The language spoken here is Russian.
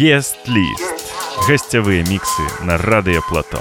Есть-лист. Гостевые миксы на Радио Плато.